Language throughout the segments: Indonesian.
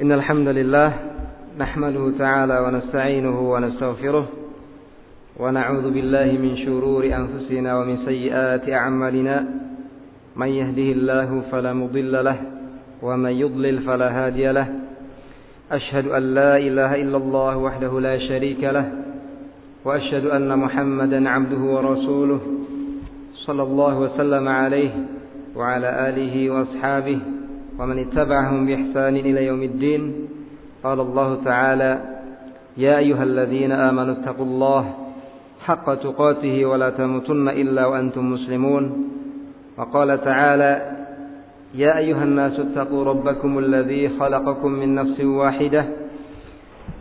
إن الحمد لله نحمده تعالى ونستعينه ونستغفره ونعوذ بالله من شرور أنفسنا ومن سيئات أعمالنا. من يهده الله فلا مضل له ومن يضلل فلا هادي له. أشهد أن لا إله إلا الله وحده لا شريك له وأشهد أن محمدا عبده ورسوله صلى الله وسلم عليه وعلى آله وأصحابه ومن اتبعهم بإحسان إلى يوم الدين قال الله تعالى يا أيها الذين آمنوا اتقوا الله حق تقاته ولا تموتن إلا وأنتم مسلمون. وقال تعالى يا أيها الناس اتقوا ربكم الذي خلقكم من نفس واحدة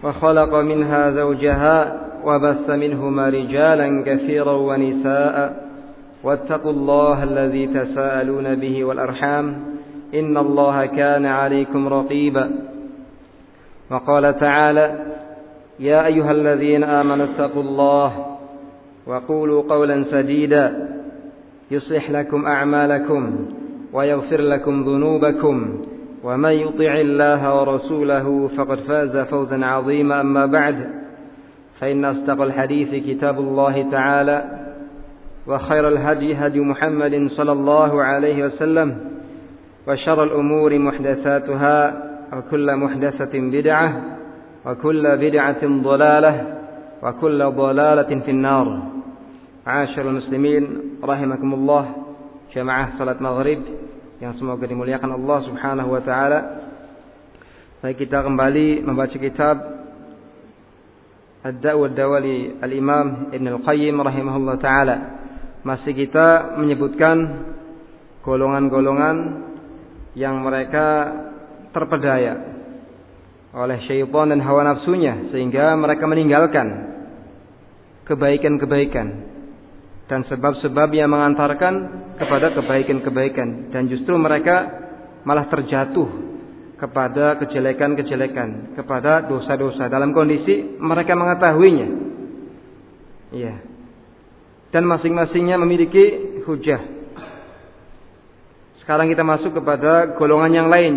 وخلق منها زوجها وبث منهما رجالا كثيرا ونساء واتقوا الله الذي تساءلون به والأرحام. إن الله كان عليكم رقيبا. وقال تعالى يا أيها الذين آمنوا اتقوا الله وقولوا قولا سديدا. يصلح لكم أعمالكم ويغفر لكم ذنوبكم. ومن يطع الله ورسوله فقد فاز فوزا عظيما. أما بعد فإن أصدق الحديث كتاب الله تعالى. وخير الهدي هدي محمد صلى الله عليه وسلم. وشر الأمور محدثاتها وكل محدثة بدعة وكل بدعة ضلالة وكل ضلالة في النار عاشر المسلمين رحمكم الله jamaah salat maghrib yang semoga dimuliakan Allah subhanahu wa ta'ala Baik kita kembali membaca kitab Ad-Da'wa Dawali Al-Imam Ibn Al-Qayyim rahimahullah ta'ala Masih kita menyebutkan golongan-golongan yang mereka terpedaya oleh syaitan dan hawa nafsunya sehingga mereka meninggalkan kebaikan-kebaikan dan sebab-sebab yang mengantarkan kepada kebaikan-kebaikan dan justru mereka malah terjatuh kepada kejelekan-kejelekan, kepada dosa-dosa dalam kondisi mereka mengetahuinya. Iya. Dan masing-masingnya memiliki hujah. Sekarang kita masuk kepada golongan yang lain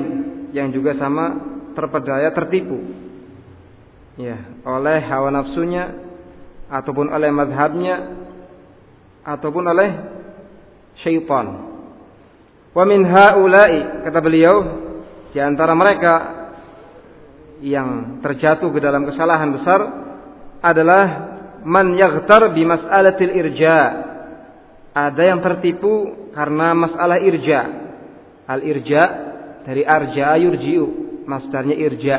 yang juga sama terpedaya tertipu. Ya, oleh hawa nafsunya ataupun oleh madhabnya ataupun oleh syaitan. Wa min haula'i kata beliau di antara mereka yang terjatuh ke dalam kesalahan besar adalah man yaghtar bi mas'alatil irja. Ada yang tertipu karena masalah irja. Al irja dari arja yurji'u, masdarnya irja.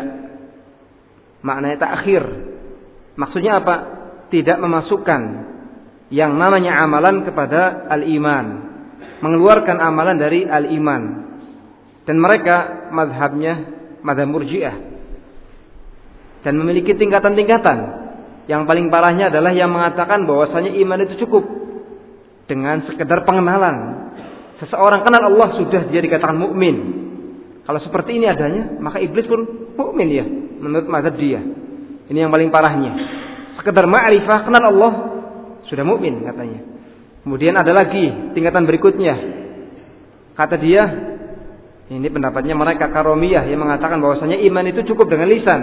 Maknanya takhir. Maksudnya apa? Tidak memasukkan yang namanya amalan kepada al-iman. Mengeluarkan amalan dari al-iman. Dan mereka madhabnya madhab murjiah. Dan memiliki tingkatan-tingkatan. Yang paling parahnya adalah yang mengatakan bahwasanya iman itu cukup. Dengan sekedar pengenalan. Seseorang kenal Allah sudah dia dikatakan mukmin. Kalau seperti ini adanya, maka iblis pun mukmin ya menurut madhab dia. Ini yang paling parahnya. Sekedar ma'rifah kenal Allah sudah mukmin katanya. Kemudian ada lagi tingkatan berikutnya. Kata dia, ini pendapatnya mereka karomiyah yang mengatakan bahwasanya iman itu cukup dengan lisan.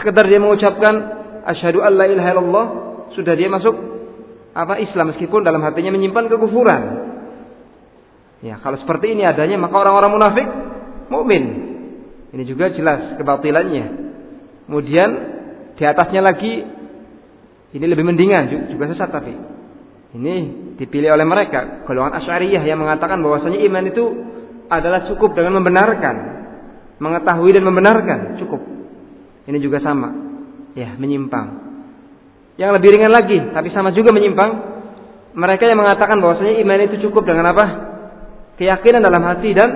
Sekedar dia mengucapkan asyhadu alla ilaha illallah, sudah dia masuk apa Islam meskipun dalam hatinya menyimpan kekufuran. Ya, kalau seperti ini adanya maka orang-orang munafik mukmin. Ini juga jelas kebatilannya. Kemudian di atasnya lagi ini lebih mendingan juga sesat tapi ini dipilih oleh mereka golongan asyariyah yang mengatakan bahwasanya iman itu adalah cukup dengan membenarkan, mengetahui dan membenarkan cukup. Ini juga sama, ya menyimpang. Yang lebih ringan lagi, tapi sama juga menyimpang. Mereka yang mengatakan bahwasanya iman itu cukup dengan apa? Keyakinan dalam hati dan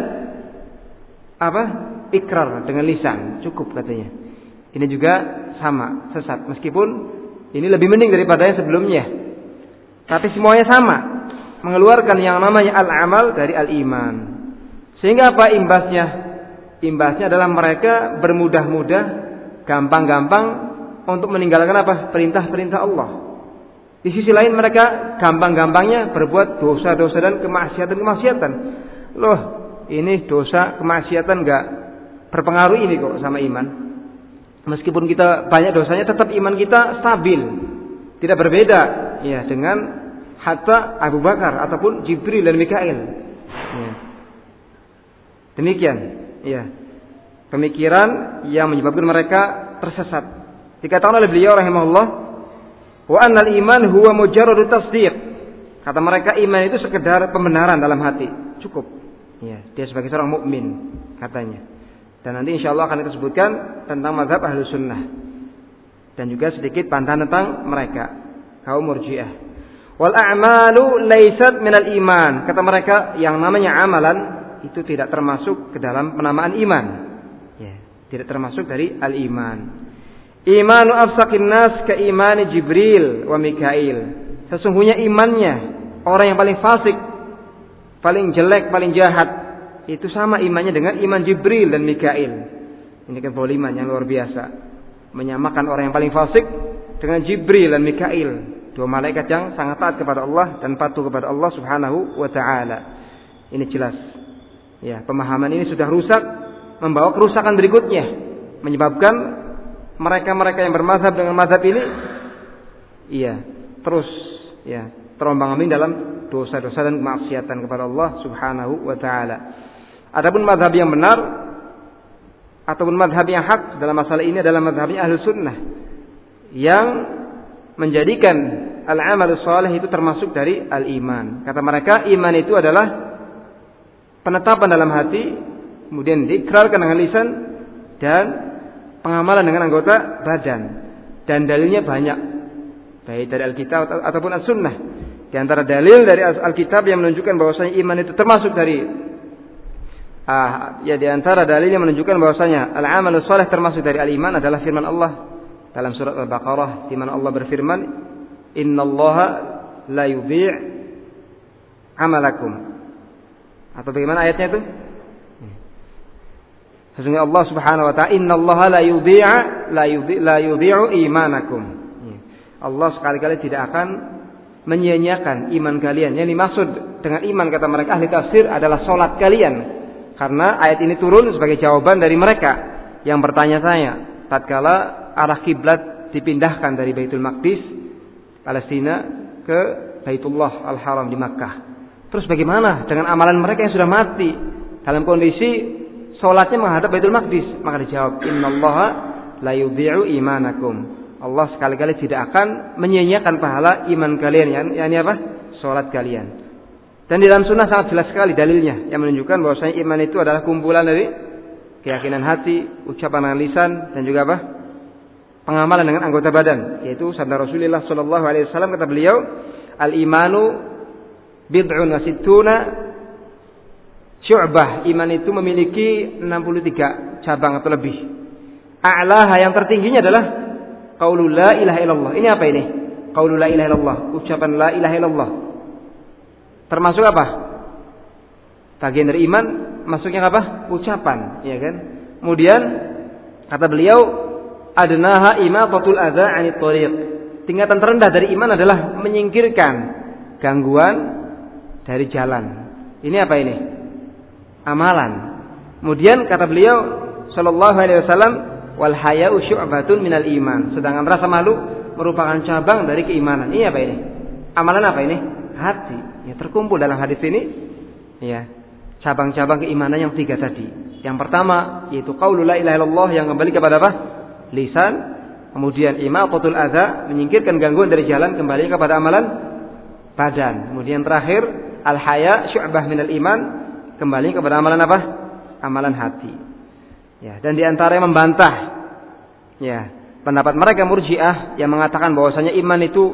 apa? Ikrar dengan lisan, cukup katanya. Ini juga sama, sesat. Meskipun ini lebih mending daripada yang sebelumnya. Tapi semuanya sama. Mengeluarkan yang namanya al-amal dari al-iman. Sehingga apa imbasnya? Imbasnya adalah mereka bermudah-mudah, gampang-gampang untuk meninggalkan apa? Perintah-perintah Allah. Di sisi lain mereka gampang-gampangnya berbuat dosa-dosa dan kemaksiatan-kemaksiatan. Loh, ini dosa kemaksiatan enggak berpengaruh ini kok sama iman. Meskipun kita banyak dosanya tetap iman kita stabil. Tidak berbeda ya dengan hatta Abu Bakar ataupun Jibril dan Mikail. Ya. Demikian, ya. Pemikiran yang menyebabkan mereka tersesat. Dikatakan oleh beliau rahimahullah, wa iman huwa mujarradu tasdiq. Kata mereka iman itu sekedar pembenaran dalam hati, cukup. Ya, dia sebagai seorang mukmin katanya. Dan nanti insya Allah akan kita sebutkan tentang mazhab ahlu sunnah. Dan juga sedikit pantangan tentang mereka. Kaum murjiah. Wal a'malu laisat minal iman. Kata mereka yang namanya amalan itu tidak termasuk ke dalam penamaan iman. Ya, tidak termasuk dari al-iman. Imanu afsakin nas ke imani Jibril wa Mikail. Sesungguhnya imannya orang yang paling fasik, paling jelek, paling jahat itu sama imannya dengan iman Jibril dan Mikail. Ini voluman yang luar biasa. Menyamakan orang yang paling fasik dengan Jibril dan Mikail. Dua malaikat yang sangat taat kepada Allah dan patuh kepada Allah subhanahu wa ta'ala. Ini jelas. Ya, pemahaman ini sudah rusak. Membawa kerusakan berikutnya. Menyebabkan mereka-mereka yang bermazhab dengan mazhab ini. Iya, terus ya terombang ambing dalam dosa-dosa dan kemaksiatan kepada Allah Subhanahu wa taala. Adapun madhab yang benar ataupun madhab yang hak dalam masalah ini adalah madhabnya ahlu sunnah yang menjadikan al-amal soleh itu termasuk dari al-iman. Kata mereka iman itu adalah penetapan dalam hati, kemudian diikrarkan dengan lisan dan pengamalan dengan anggota badan. Dan dalilnya banyak, baik dari Alkitab ataupun As-Sunnah. Di antara dalil dari Alkitab yang menunjukkan bahwasanya iman itu termasuk dari Ah, ya di antara dalil yang menunjukkan bahwasanya al-amal saleh termasuk dari al-iman adalah firman Allah dalam surat Al-Baqarah di mana Allah berfirman, "Innallaha la yudhi' amalakum." Atau bagaimana ayatnya itu? Sesungguhnya Allah Subhanahu wa taala, "Innallaha la yudhi'a la yudhi' la yudhi'u imanakum." Allah sekali-kali tidak akan menyia-nyiakan iman kalian. Yang dimaksud dengan iman kata mereka ahli tafsir adalah solat kalian karena ayat ini turun sebagai jawaban dari mereka yang bertanya-tanya tatkala arah kiblat dipindahkan dari Baitul Maqdis Palestina ke Baitullah Al-Haram di Makkah. Terus bagaimana dengan amalan mereka yang sudah mati dalam kondisi sholatnya menghadap Baitul Maqdis? Maka dijawab, Innallaha la yudhi'u imanakum. Allah sekali-kali tidak akan menyia-nyiakan pahala iman kalian. yang ini apa? Sholat kalian. Dan di dalam sunnah sangat jelas sekali dalilnya yang menunjukkan bahwasanya iman itu adalah kumpulan dari keyakinan hati, ucapan dengan lisan dan juga apa? Pengamalan dengan anggota badan, yaitu sabda Rasulullah sallallahu alaihi wasallam kata beliau, "Al-imanu bid'un wa sittuna syu'bah." Iman itu memiliki 63 cabang atau lebih. A'laha yang tertingginya adalah qaulul la ilaha illallah. Ini apa ini? Qaulul la ilaha illallah, ucapan la ilaha illallah. Termasuk apa? Bagian dari iman masuknya apa? Ucapan, ya kan? Kemudian kata beliau, adnaha imatatul adza 'anit thariq. Tingkatan terendah dari iman adalah menyingkirkan gangguan dari jalan. Ini apa ini? Amalan. Kemudian kata beliau sallallahu alaihi wasallam wal haya'u syu'batun minal iman. Sedangkan rasa malu merupakan cabang dari keimanan. Ini apa ini? Amalan apa ini? Hati. Ya, terkumpul dalam hadis ini ya cabang-cabang keimanan yang tiga tadi. Yang pertama yaitu qaulul la ilaha illallah yang kembali kepada apa? Lisan. Kemudian imaqatul adza, menyingkirkan gangguan dari jalan kembali kepada amalan badan. Kemudian terakhir al haya syu'bah minal iman, kembali kepada amalan apa? Amalan hati. Ya, dan di antara yang membantah ya, pendapat mereka Murji'ah yang mengatakan bahwasanya iman itu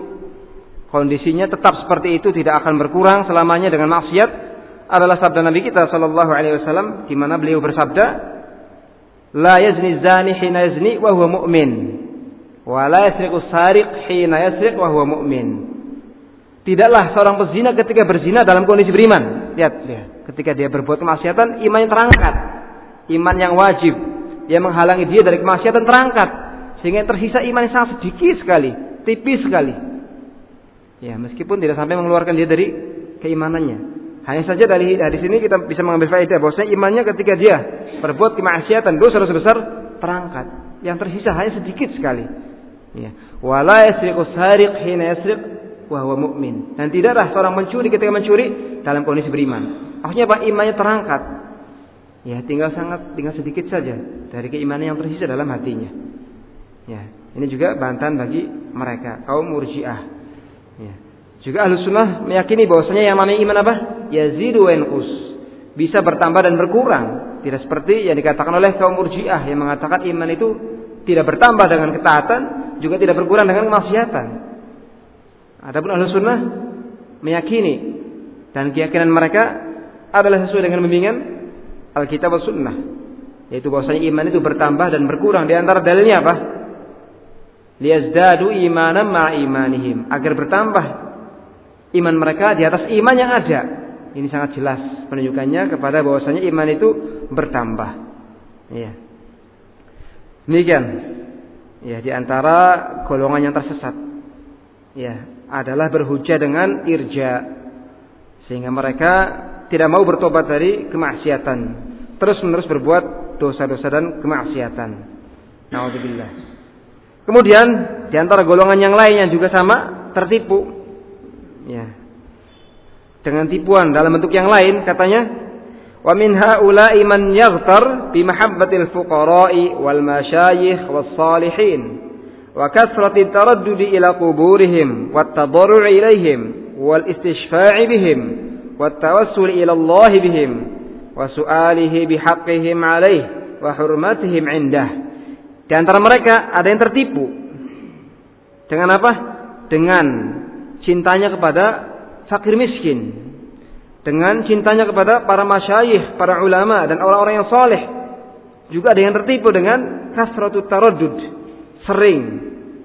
kondisinya tetap seperti itu tidak akan berkurang selamanya dengan maksiat adalah sabda Nabi kita sallallahu alaihi wasallam di mana beliau bersabda la yazni zani hina yazni wa huwa mu'min wa la yasriqu sariq hina yasriq wa huwa mu'min Tidaklah seorang pezina ketika berzina dalam kondisi beriman. Lihat, lihat. Ketika dia berbuat kemaksiatan, imannya terangkat. Iman yang wajib. Yang menghalangi dia dari kemaksiatan terangkat. Sehingga tersisa iman yang sangat sedikit sekali. Tipis sekali. Ya, meskipun tidak sampai mengeluarkan dia dari keimanannya. Hanya saja dari hadis ini kita bisa mengambil faedah bahwasanya imannya ketika dia berbuat kemaksiatan dosa-dosa besar terangkat. Yang tersisa hanya sedikit sekali. Ya. Wala yasriqu sariq hina yasriq wa huwa mu'min. Dan tidaklah seorang mencuri ketika mencuri dalam kondisi beriman. Maksudnya apa? Imannya terangkat. Ya, tinggal sangat tinggal sedikit saja dari keimanan yang tersisa dalam hatinya. Ya, ini juga bantahan bagi mereka kaum murjiah. Ya. Juga ahlu sunnah meyakini bahwasanya yang namanya iman apa? Yazidu wa Bisa bertambah dan berkurang. Tidak seperti yang dikatakan oleh kaum murjiah yang mengatakan iman itu tidak bertambah dengan ketaatan, juga tidak berkurang dengan kemaksiatan. Adapun ahlu sunnah meyakini dan keyakinan mereka adalah sesuai dengan bimbingan Alkitab dan Sunnah. Yaitu bahwasanya iman itu bertambah dan berkurang. Di antara dalilnya apa? Liyazdadu imanan ma imanihim. Agar bertambah iman mereka di atas iman yang ada. Ini sangat jelas penunjukannya kepada bahwasanya iman itu bertambah. Iya. Demikian. Ya, di antara golongan yang tersesat. Ya, adalah berhujah dengan irja. Sehingga mereka tidak mau bertobat dari kemaksiatan. Terus menerus berbuat dosa-dosa dan kemaksiatan. Nauzubillah. Kemudian di antara golongan yang lain yang juga sama tertipu. Ya. Dengan tipuan dalam bentuk yang lain katanya wa min haula'i man yaghtar bi mahabbatil fuqara'i wal masyayikh was salihin wa kasrati taraddudi ila quburihim wat tadarru'i ilaihim wal istishfa'i bihim wat tawassul ila Allah bihim wa su'alihi bihaqqihim alaih wa hurmatihim indah di antara mereka ada yang tertipu. Dengan apa? Dengan cintanya kepada fakir miskin. Dengan cintanya kepada para masyayikh, para ulama dan orang-orang yang soleh. Juga ada yang tertipu dengan kasratut taradud. Sering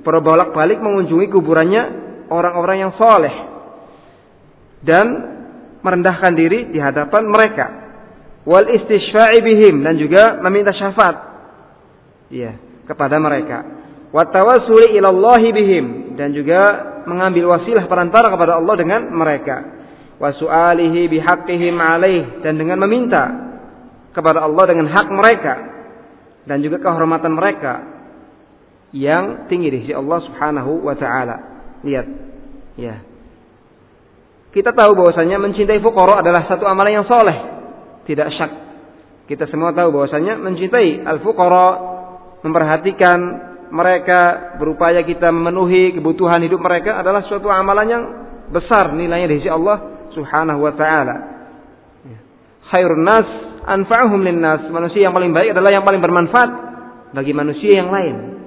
berbolak-balik mengunjungi kuburannya orang-orang yang soleh. Dan merendahkan diri di hadapan mereka. Wal istishfa'i bihim dan juga meminta syafaat. Iya kepada mereka. Watawasuli ilallahi bihim dan juga mengambil wasilah perantara kepada Allah dengan mereka. Wasu'alihi bihaqqihim alaih dan dengan meminta kepada Allah dengan hak mereka dan juga kehormatan mereka yang tinggi di sisi Allah Subhanahu wa taala. Lihat. Ya. Kita tahu bahwasanya mencintai fuqara adalah satu amalan yang soleh. Tidak syak. Kita semua tahu bahwasanya mencintai al-fuqara memperhatikan mereka, berupaya kita memenuhi kebutuhan hidup mereka adalah suatu amalan yang besar nilainya di sisi Allah Subhanahu wa taala. Ya. Khairun nas anfa'uhum linnas. Manusia yang paling baik adalah yang paling bermanfaat bagi manusia yang lain.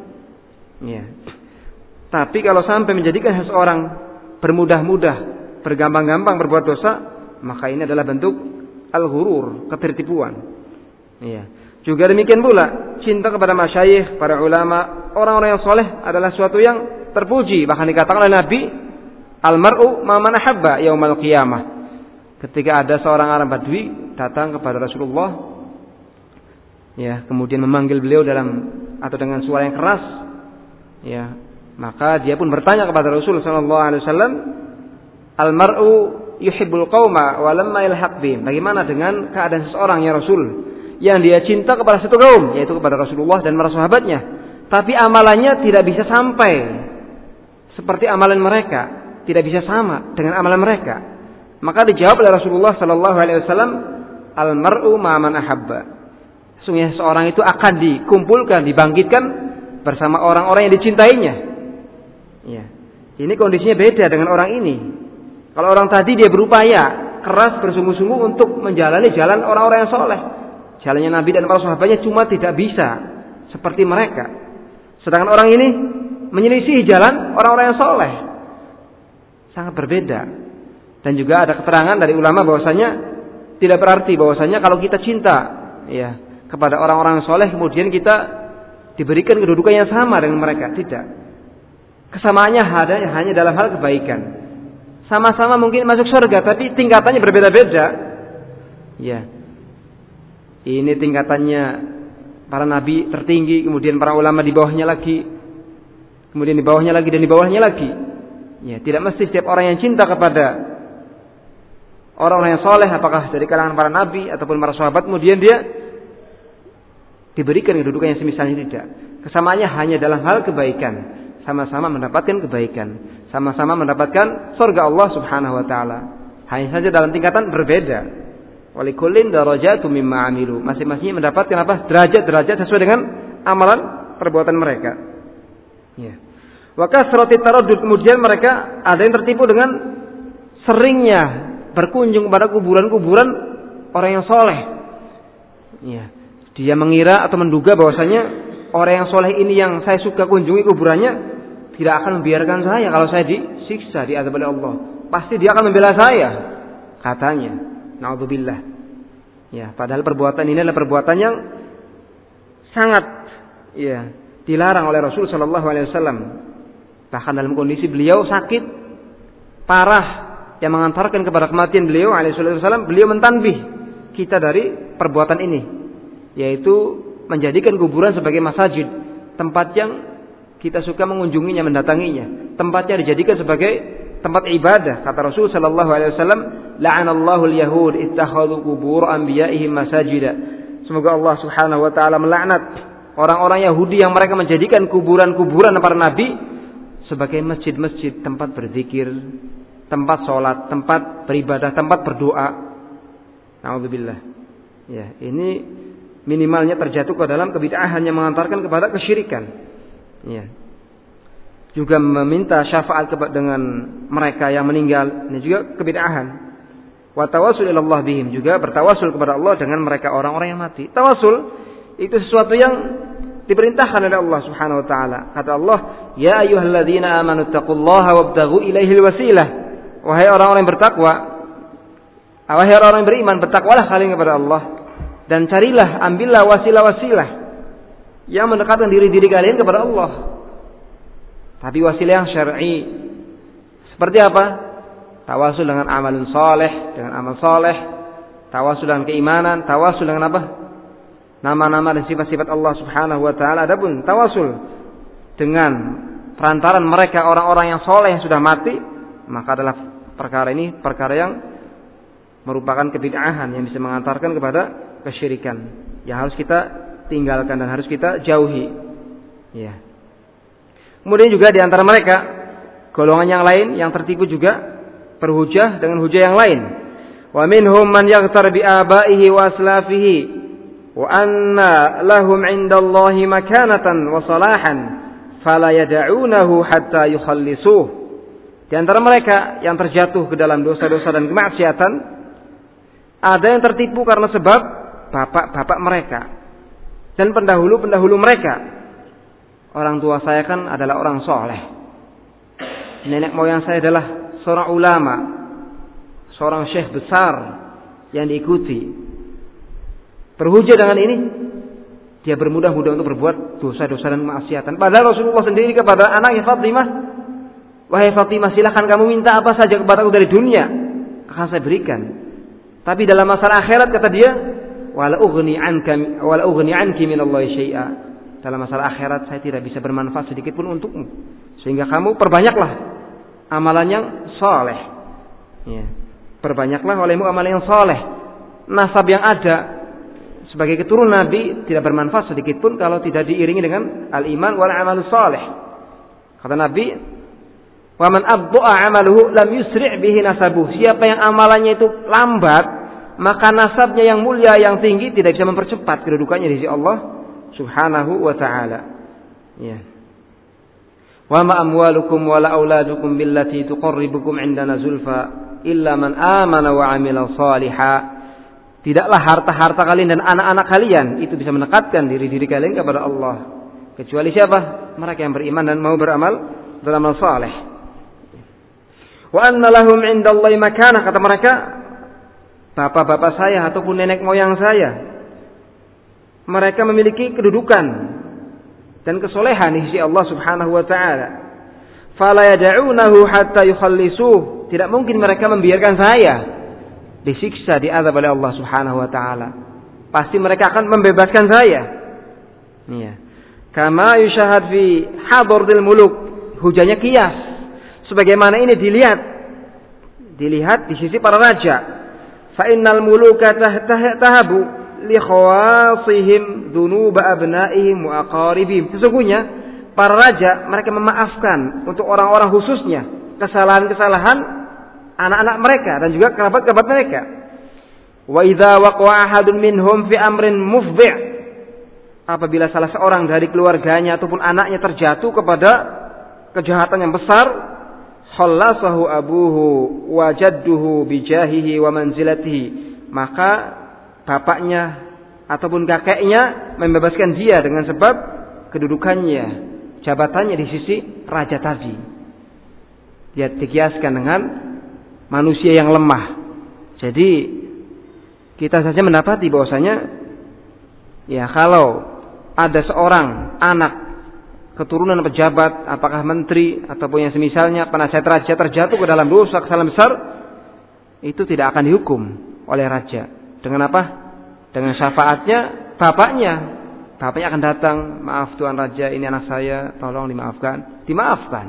Ya. Tapi kalau sampai menjadikan seseorang bermudah-mudah, bergampang-gampang berbuat dosa, maka ini adalah bentuk al-ghurur, ketertipuan. Ya. Juga demikian pula cinta kepada masyayikh, para ulama, orang-orang yang soleh adalah suatu yang terpuji. Bahkan dikatakan oleh Nabi, almaru ma man ahabba yaumal qiyamah. Ketika ada seorang Arab Badui datang kepada Rasulullah, ya kemudian memanggil beliau dalam atau dengan suara yang keras, ya maka dia pun bertanya kepada Rasul Sallallahu Alaihi Wasallam, almaru yuhibbul qauma walamma ilhaq Bagaimana dengan keadaan seseorang ya Rasul? yang dia cinta kepada satu kaum, yaitu kepada Rasulullah dan para sahabatnya. Tapi amalannya tidak bisa sampai seperti amalan mereka, tidak bisa sama dengan amalan mereka. Maka dijawab oleh Rasulullah Sallallahu Alaihi Wasallam, al mar'u ahabba. Sungguh seorang itu akan dikumpulkan, dibangkitkan bersama orang-orang yang dicintainya. Ya. Ini kondisinya beda dengan orang ini. Kalau orang tadi dia berupaya keras bersungguh-sungguh untuk menjalani jalan orang-orang yang soleh. Jalannya Nabi dan para sahabatnya cuma tidak bisa seperti mereka. Sedangkan orang ini menyelisih jalan orang-orang yang soleh. Sangat berbeda. Dan juga ada keterangan dari ulama bahwasanya tidak berarti bahwasanya kalau kita cinta ya kepada orang-orang soleh kemudian kita diberikan kedudukan yang sama dengan mereka. Tidak. Kesamaannya hanya, hanya dalam hal kebaikan. Sama-sama mungkin masuk surga tapi tingkatannya berbeda-beda. Ya. Ini tingkatannya para nabi tertinggi, kemudian para ulama di bawahnya lagi, kemudian di bawahnya lagi dan di bawahnya lagi. Ya, tidak mesti setiap orang yang cinta kepada orang-orang yang soleh, apakah dari kalangan para nabi ataupun para sahabat, kemudian dia diberikan kedudukan yang semisal tidak. Kesamaannya hanya dalam hal kebaikan, sama-sama mendapatkan kebaikan, sama-sama mendapatkan surga Allah Subhanahu wa taala. Hanya saja dalam tingkatan berbeda. Walikullin darajatu mimma amilu. Masing-masing mendapatkan apa? Derajat-derajat sesuai dengan amalan perbuatan mereka. Ya. Wa kasrati kemudian mereka ada yang tertipu dengan seringnya berkunjung kepada kuburan-kuburan orang yang soleh. Ya. Dia mengira atau menduga bahwasanya orang yang soleh ini yang saya suka kunjungi kuburannya tidak akan membiarkan saya kalau saya disiksa di oleh Allah. Pasti dia akan membela saya, katanya. Naudzubillah. Ya, padahal perbuatan ini adalah perbuatan yang sangat ya dilarang oleh Rasul Shallallahu Alaihi Wasallam. Bahkan dalam kondisi beliau sakit parah yang mengantarkan kepada kematian beliau Alaihi Wasallam, beliau mentanbih kita dari perbuatan ini, yaitu menjadikan kuburan sebagai masjid, tempat yang kita suka mengunjunginya, mendatanginya. Tempatnya dijadikan sebagai tempat ibadah. Kata Rasul sallallahu alaihi wasallam, "La'anallahu al-yahud ittakhadhu qubur anbiya'ihim masajida." Semoga Allah Subhanahu wa taala melaknat orang-orang Yahudi yang mereka menjadikan kuburan-kuburan para nabi sebagai masjid-masjid tempat berzikir, tempat sholat, tempat beribadah, tempat berdoa. Nauzubillah. Ya, ini minimalnya terjatuh ke dalam kebid'ahan yang mengantarkan kepada kesyirikan. Ya. Juga meminta syafaat dengan mereka yang meninggal, ini juga kebid'ahan. Wa tawassul Allah bihim juga bertawasul kepada Allah dengan mereka orang-orang yang mati. Tawasul itu sesuatu yang diperintahkan oleh Allah Subhanahu wa taala. Kata Allah, "Ya ayyuhalladzina amanu taqullaha wabtaghu ilaihil wasilah." Wahai orang-orang yang bertakwa, wahai orang-orang yang beriman, bertakwalah kalian kepada Allah dan carilah, ambillah wasilah-wasilah yang mendekatkan diri-diri kalian kepada Allah. Tapi wasilah yang syar'i. Seperti apa? Tawasul dengan amal soleh, dengan amal soleh. Tawasul dengan keimanan. Tawasul dengan apa? Nama-nama dan sifat-sifat Allah subhanahu wa ta'ala. Adapun tawasul dengan perantaran mereka orang-orang yang soleh yang sudah mati. Maka adalah perkara ini perkara yang merupakan kebid'ahan yang bisa mengantarkan kepada kesyirikan yang harus kita tinggalkan dan harus kita jauhi. Ya. Kemudian juga di antara mereka golongan yang lain yang tertipu juga berhujah dengan hujah yang lain. Wa minhum man yaghtar bi abaihi wa aslafihi wa anna lahum 'inda Allah makanatan wa salahan fala yad'unahu hatta yukhallisuh. Di antara mereka yang terjatuh ke dalam dosa-dosa dan kemaksiatan ada yang tertipu karena sebab bapak-bapak mereka dan pendahulu-pendahulu mereka. Orang tua saya kan adalah orang soleh. Nenek moyang saya adalah seorang ulama, seorang syekh besar yang diikuti. Berhujah dengan ini, dia bermudah-mudah untuk berbuat dosa-dosa dan maksiatan. Padahal Rasulullah sendiri kepada anaknya Fatimah, wahai Fatimah silahkan kamu minta apa saja kepadaku dari dunia, akan saya berikan. Tapi dalam masalah akhirat kata dia, wala ughni anka wala ughni anki min Allah syai'a. Dalam masalah akhirat saya tidak bisa bermanfaat sedikit pun untukmu. Sehingga kamu perbanyaklah amalan yang soleh. Ya. Perbanyaklah olehmu amalan yang soleh. Nasab yang ada sebagai keturunan Nabi tidak bermanfaat sedikit pun kalau tidak diiringi dengan al-iman wal amal soleh. Kata Nabi, "Wa man abdu'a amaluhu lam yusri' bihi nasabuh." Siapa yang amalannya itu lambat, maka nasabnya yang mulia yang tinggi tidak bisa mempercepat kedudukannya di sisi Allah Subhanahu wa taala. Ya. Wa ma amwalukum wala auladukum billati tuqarribukum indana zulfa illa man amana wa amila salihah. Tidaklah harta-harta kalian dan anak-anak kalian itu bisa menekatkan diri-diri kalian kepada Allah. Kecuali siapa? Mereka yang beriman dan mau beramal beramal saleh. Wa anna lahum indallahi makanah kata mereka bapak-bapak saya ataupun nenek moyang saya. Mereka memiliki kedudukan dan kesolehan di sisi Allah Subhanahu wa taala. Fala yad'unahu hatta yukhallisuh. Tidak mungkin mereka membiarkan saya disiksa di azab oleh Allah Subhanahu wa taala. Pasti mereka akan membebaskan saya. Iya. Kama yushahad fi muluk. Hujannya kias. Sebagaimana ini dilihat dilihat di sisi para raja fa innal muluka tahabu li khawasihim dhunuba abnaihim wa aqaribihim. Sesungguhnya para raja mereka memaafkan untuk orang-orang khususnya kesalahan-kesalahan anak-anak mereka dan juga kerabat-kerabat mereka. Wa idza waqa'a ahadun minhum fi amrin mufdi' apabila salah seorang dari keluarganya ataupun anaknya terjatuh kepada kejahatan yang besar, khallasahu abuhu wa jadduhu bijahihi wa manzilatihi, maka bapaknya ataupun kakeknya membebaskan dia dengan sebab kedudukannya, jabatannya di sisi raja tadi. Dia dikiaskan dengan manusia yang lemah. Jadi kita saja mendapati bahwasanya ya kalau ada seorang anak keturunan pejabat, apakah menteri ataupun yang semisalnya penasihat raja terjatuh ke dalam dosa kesalahan besar, itu tidak akan dihukum oleh raja. Dengan apa? Dengan syafaatnya bapaknya. Bapaknya akan datang, maaf Tuan Raja, ini anak saya, tolong dimaafkan. Dimaafkan.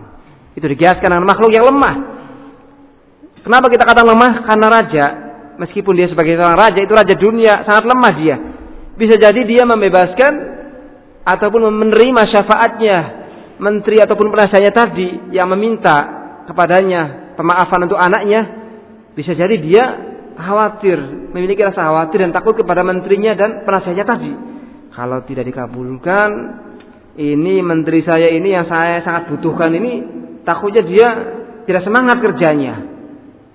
Itu digiaskan dengan makhluk yang lemah. Kenapa kita kata lemah? Karena raja, meskipun dia sebagai seorang raja, itu raja dunia, sangat lemah dia. Bisa jadi dia membebaskan ataupun menerima syafaatnya menteri ataupun penasihatnya tadi yang meminta kepadanya pemaafan untuk anaknya bisa jadi dia khawatir memiliki rasa khawatir dan takut kepada menterinya dan penasihatnya tadi. Kalau tidak dikabulkan ini menteri saya ini yang saya sangat butuhkan ini takutnya dia tidak semangat kerjanya.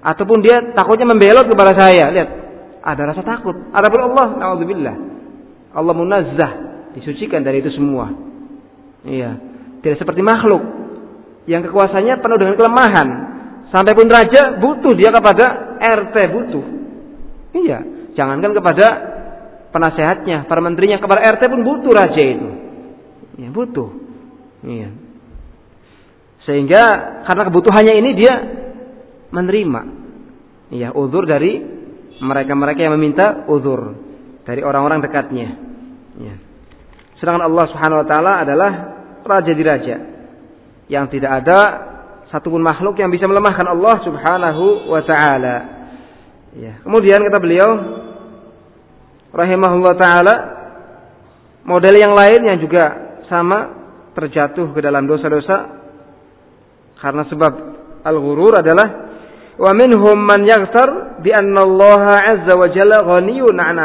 Ataupun dia takutnya membelot kepada saya. Lihat ada rasa takut. Adapun Allah naudzubillah. Allah munazzah disucikan dari itu semua. Iya, tidak seperti makhluk yang kekuasaannya penuh dengan kelemahan. Sampai pun raja butuh dia kepada RT butuh. Iya, jangankan kepada penasehatnya, para menterinya kepada RT pun butuh raja itu. Iya, butuh. Iya. Sehingga karena kebutuhannya ini dia menerima. Iya, uzur dari mereka-mereka yang meminta uzur dari orang-orang dekatnya. Ya. Sedangkan Allah Subhanahu wa taala adalah raja di raja. Yang tidak ada satupun makhluk yang bisa melemahkan Allah Subhanahu wa taala. Ya. Kemudian kata beliau rahimahullah taala model yang lain yang juga sama terjatuh ke dalam dosa-dosa karena sebab al-ghurur adalah wa minhum man yaghtar bi anna Allah azza wa jalla ghaniyun an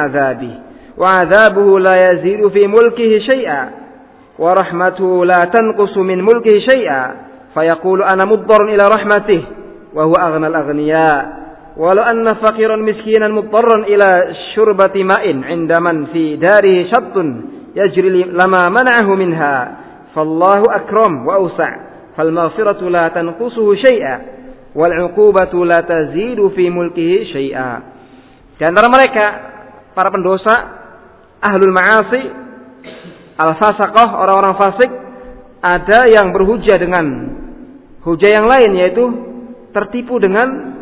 وعذابه لا يزيد في ملكه شيئا ورحمته لا تنقص من ملكه شيئا فيقول أنا مضطر إلى رحمته وهو أغنى الأغنياء. ولو أن فقيرا مسكينا مضطرا إلى شربة ماء عند من في داره شط يجري لما منعه منها. فالله أكرم وأوسع فالمغفرة لا تنقصه شيئا والعقوبة لا تزيد في ملكه شيئا. Di antara mereka para pendosa ahlul ma'asi, al-fasaqah, orang-orang fasik, ada yang berhujah dengan hujah yang lain yaitu tertipu dengan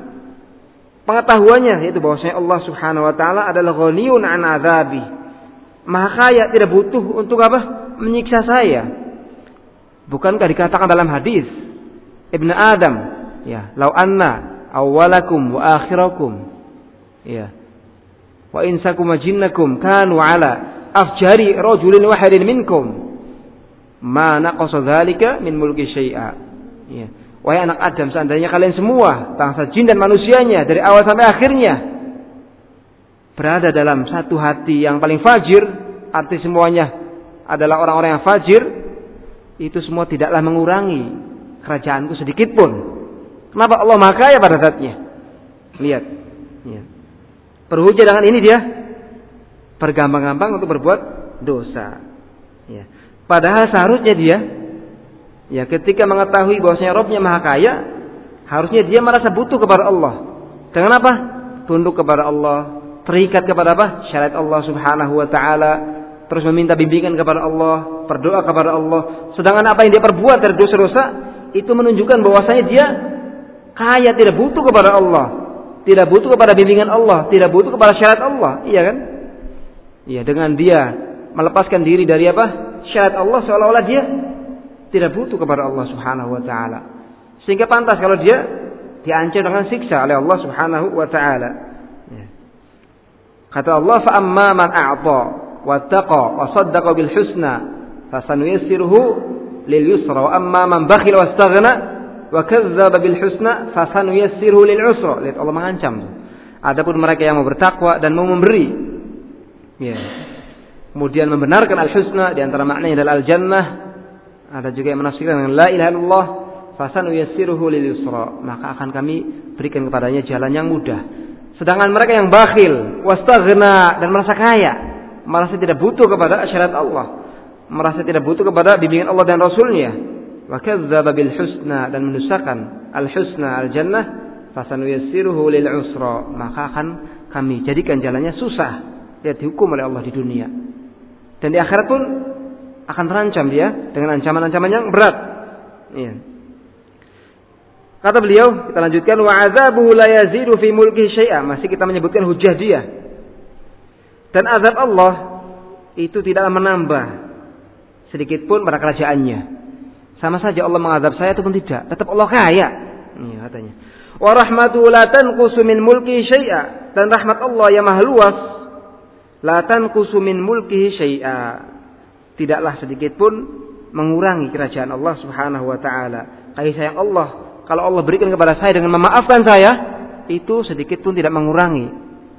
pengetahuannya yaitu bahwasanya Allah Subhanahu wa taala adalah ghaniyun an azabi. Maha kaya tidak butuh untuk apa? menyiksa saya. Bukankah dikatakan dalam hadis Ibn Adam, ya, lau anna awwalakum wa akhirakum. Ya, wa insakum wa kanu ala afjari rajulin wahidin minkum. Ma naqasa dzalika min mulki syai'a. Ya. Wahai anak Adam seandainya kalian semua bangsa jin dan manusianya dari awal sampai akhirnya berada dalam satu hati yang paling fajir arti semuanya adalah orang-orang yang fajir itu semua tidaklah mengurangi kerajaanku sedikit pun. Kenapa Allah maha kaya pada saatnya lihat. Ya. Berhujah dengan ini dia bergampang-gampang untuk berbuat dosa. Ya. Padahal seharusnya dia ya ketika mengetahui bahwasanya Robnya maha kaya, harusnya dia merasa butuh kepada Allah. Dengan apa? Tunduk kepada Allah, terikat kepada apa? Syariat Allah Subhanahu wa taala, terus meminta bimbingan kepada Allah, berdoa kepada Allah. Sedangkan apa yang dia perbuat dari dosa-dosa itu menunjukkan bahwasanya dia kaya tidak butuh kepada Allah tidak butuh kepada bimbingan Allah, tidak butuh kepada syariat Allah, iya kan? Iya, dengan dia melepaskan diri dari apa? Syariat Allah seolah-olah dia tidak butuh kepada Allah Subhanahu wa taala. Sehingga pantas kalau dia diancam dengan siksa oleh Allah Subhanahu wa taala. Ya. Kata Allah, "Fa man a'ta wattaqa wa saddaqa bil husna fasanuyassiruhu lil yusra wa amma bakhila wastaghna wa kadzdzaba bil husna fasanuyassiruhu lil usra." Lihat Allah mengancam. Adapun mereka yang mau bertakwa dan mau memberi ya. Kemudian membenarkan al-husna di antara maknanya adalah al-jannah. Ada juga yang menafsirkan dengan la ilaha illallah fasanuyassiruhu lil yusra. Maka akan kami berikan kepadanya jalan yang mudah. Sedangkan mereka yang bakhil, wastaghna dan merasa kaya, merasa tidak butuh kepada syariat Allah, merasa tidak butuh kepada bimbingan Allah dan Rasulnya, wa bil husna dan mendustakan al husna al jannah, fasanuyassiruhu lil usra, maka akan kami jadikan jalannya susah, dia dihukum oleh Allah di dunia. Dan di akhirat pun akan terancam dia dengan ancaman-ancaman yang berat. Iya. Kata beliau, kita lanjutkan wa azabuhu la yazidu fi mulki syai'a. Masih kita menyebutkan hujah dia. Dan azab Allah itu tidak menambah sedikit pun pada kerajaannya. Sama saja Allah mengazab saya ataupun tidak, tetap Allah kaya. Ini katanya. Wa rahmatu la tanqusu min mulki syai'a. Dan rahmat Allah yang maha luas la tanqusu min mulkihi syai'a. Tidaklah sedikit pun mengurangi kerajaan Allah Subhanahu wa taala. Kasih sayang Allah kalau Allah berikan kepada saya dengan memaafkan saya, itu sedikit pun tidak mengurangi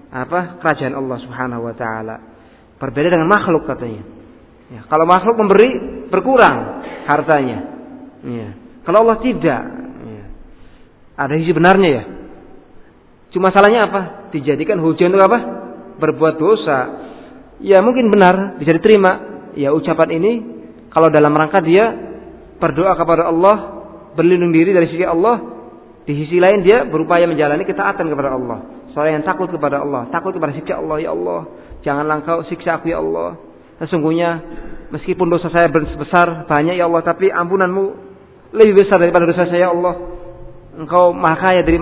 apa kerajaan Allah Subhanahu wa taala. Berbeda dengan makhluk katanya. Ya, kalau makhluk memberi berkurang hartanya. Ya. Kalau Allah tidak, ya. ada sisi benarnya ya. Cuma salahnya apa? Dijadikan hujan untuk apa? Berbuat dosa. Ya mungkin benar, bisa diterima. Ya ucapan ini kalau dalam rangka dia berdoa kepada Allah berlindung diri dari sisi Allah, di sisi lain dia berupaya menjalani ketaatan kepada Allah. Seorang yang takut kepada Allah, takut kepada siksa Allah, ya Allah, janganlah engkau siksa aku ya Allah. Sesungguhnya meskipun dosa saya besar banyak ya Allah, tapi ampunanmu lebih besar daripada dosa saya ya Allah. Engkau maha kaya dari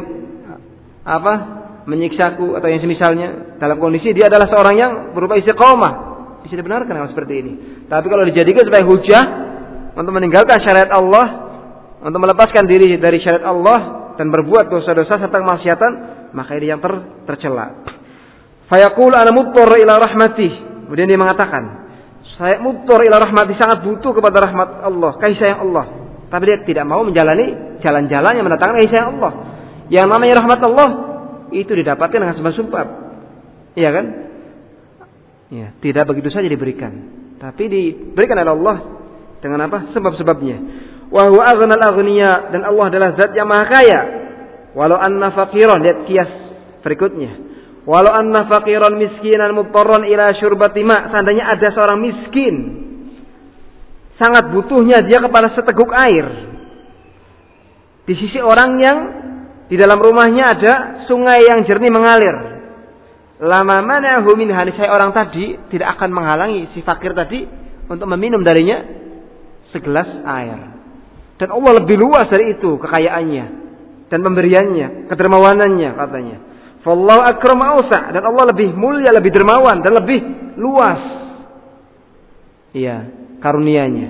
apa? menyiksaku atau yang semisalnya dalam kondisi dia adalah seorang yang berupa istiqomah bisa dibenarkan kalau seperti ini tapi kalau dijadikan sebagai hujah untuk meninggalkan syariat Allah untuk melepaskan diri dari syariat Allah dan berbuat dosa-dosa serta kemaksiatan, maka ini yang ter, tercela. Fayaqul ana muttar ila rahmati. Kemudian dia mengatakan, saya muttar ila rahmati sangat butuh kepada rahmat Allah, kasih sayang Allah. Tapi dia tidak mau menjalani jalan-jalan yang mendatangkan sayang Allah. Yang namanya rahmat Allah itu didapatkan dengan sebab-sebab. Iya kan? Ya, tidak begitu saja diberikan. Tapi diberikan oleh Allah dengan apa? Sebab-sebabnya wa huwa aghnal aghniya dan Allah adalah zat yang maha kaya. Walau anna faqiran lihat kias berikutnya. Walau anna faqiran miskinan mutarran ila syurbati ma, seandainya ada seorang miskin sangat butuhnya dia kepada seteguk air. Di sisi orang yang di dalam rumahnya ada sungai yang jernih mengalir. Lama mana min saya orang tadi tidak akan menghalangi si fakir tadi untuk meminum darinya segelas air. Dan Allah lebih luas dari itu kekayaannya dan pemberiannya, kedermawanannya katanya. Fallahu akram ausa dan Allah lebih mulia, lebih dermawan dan lebih luas. Iya, karunianya.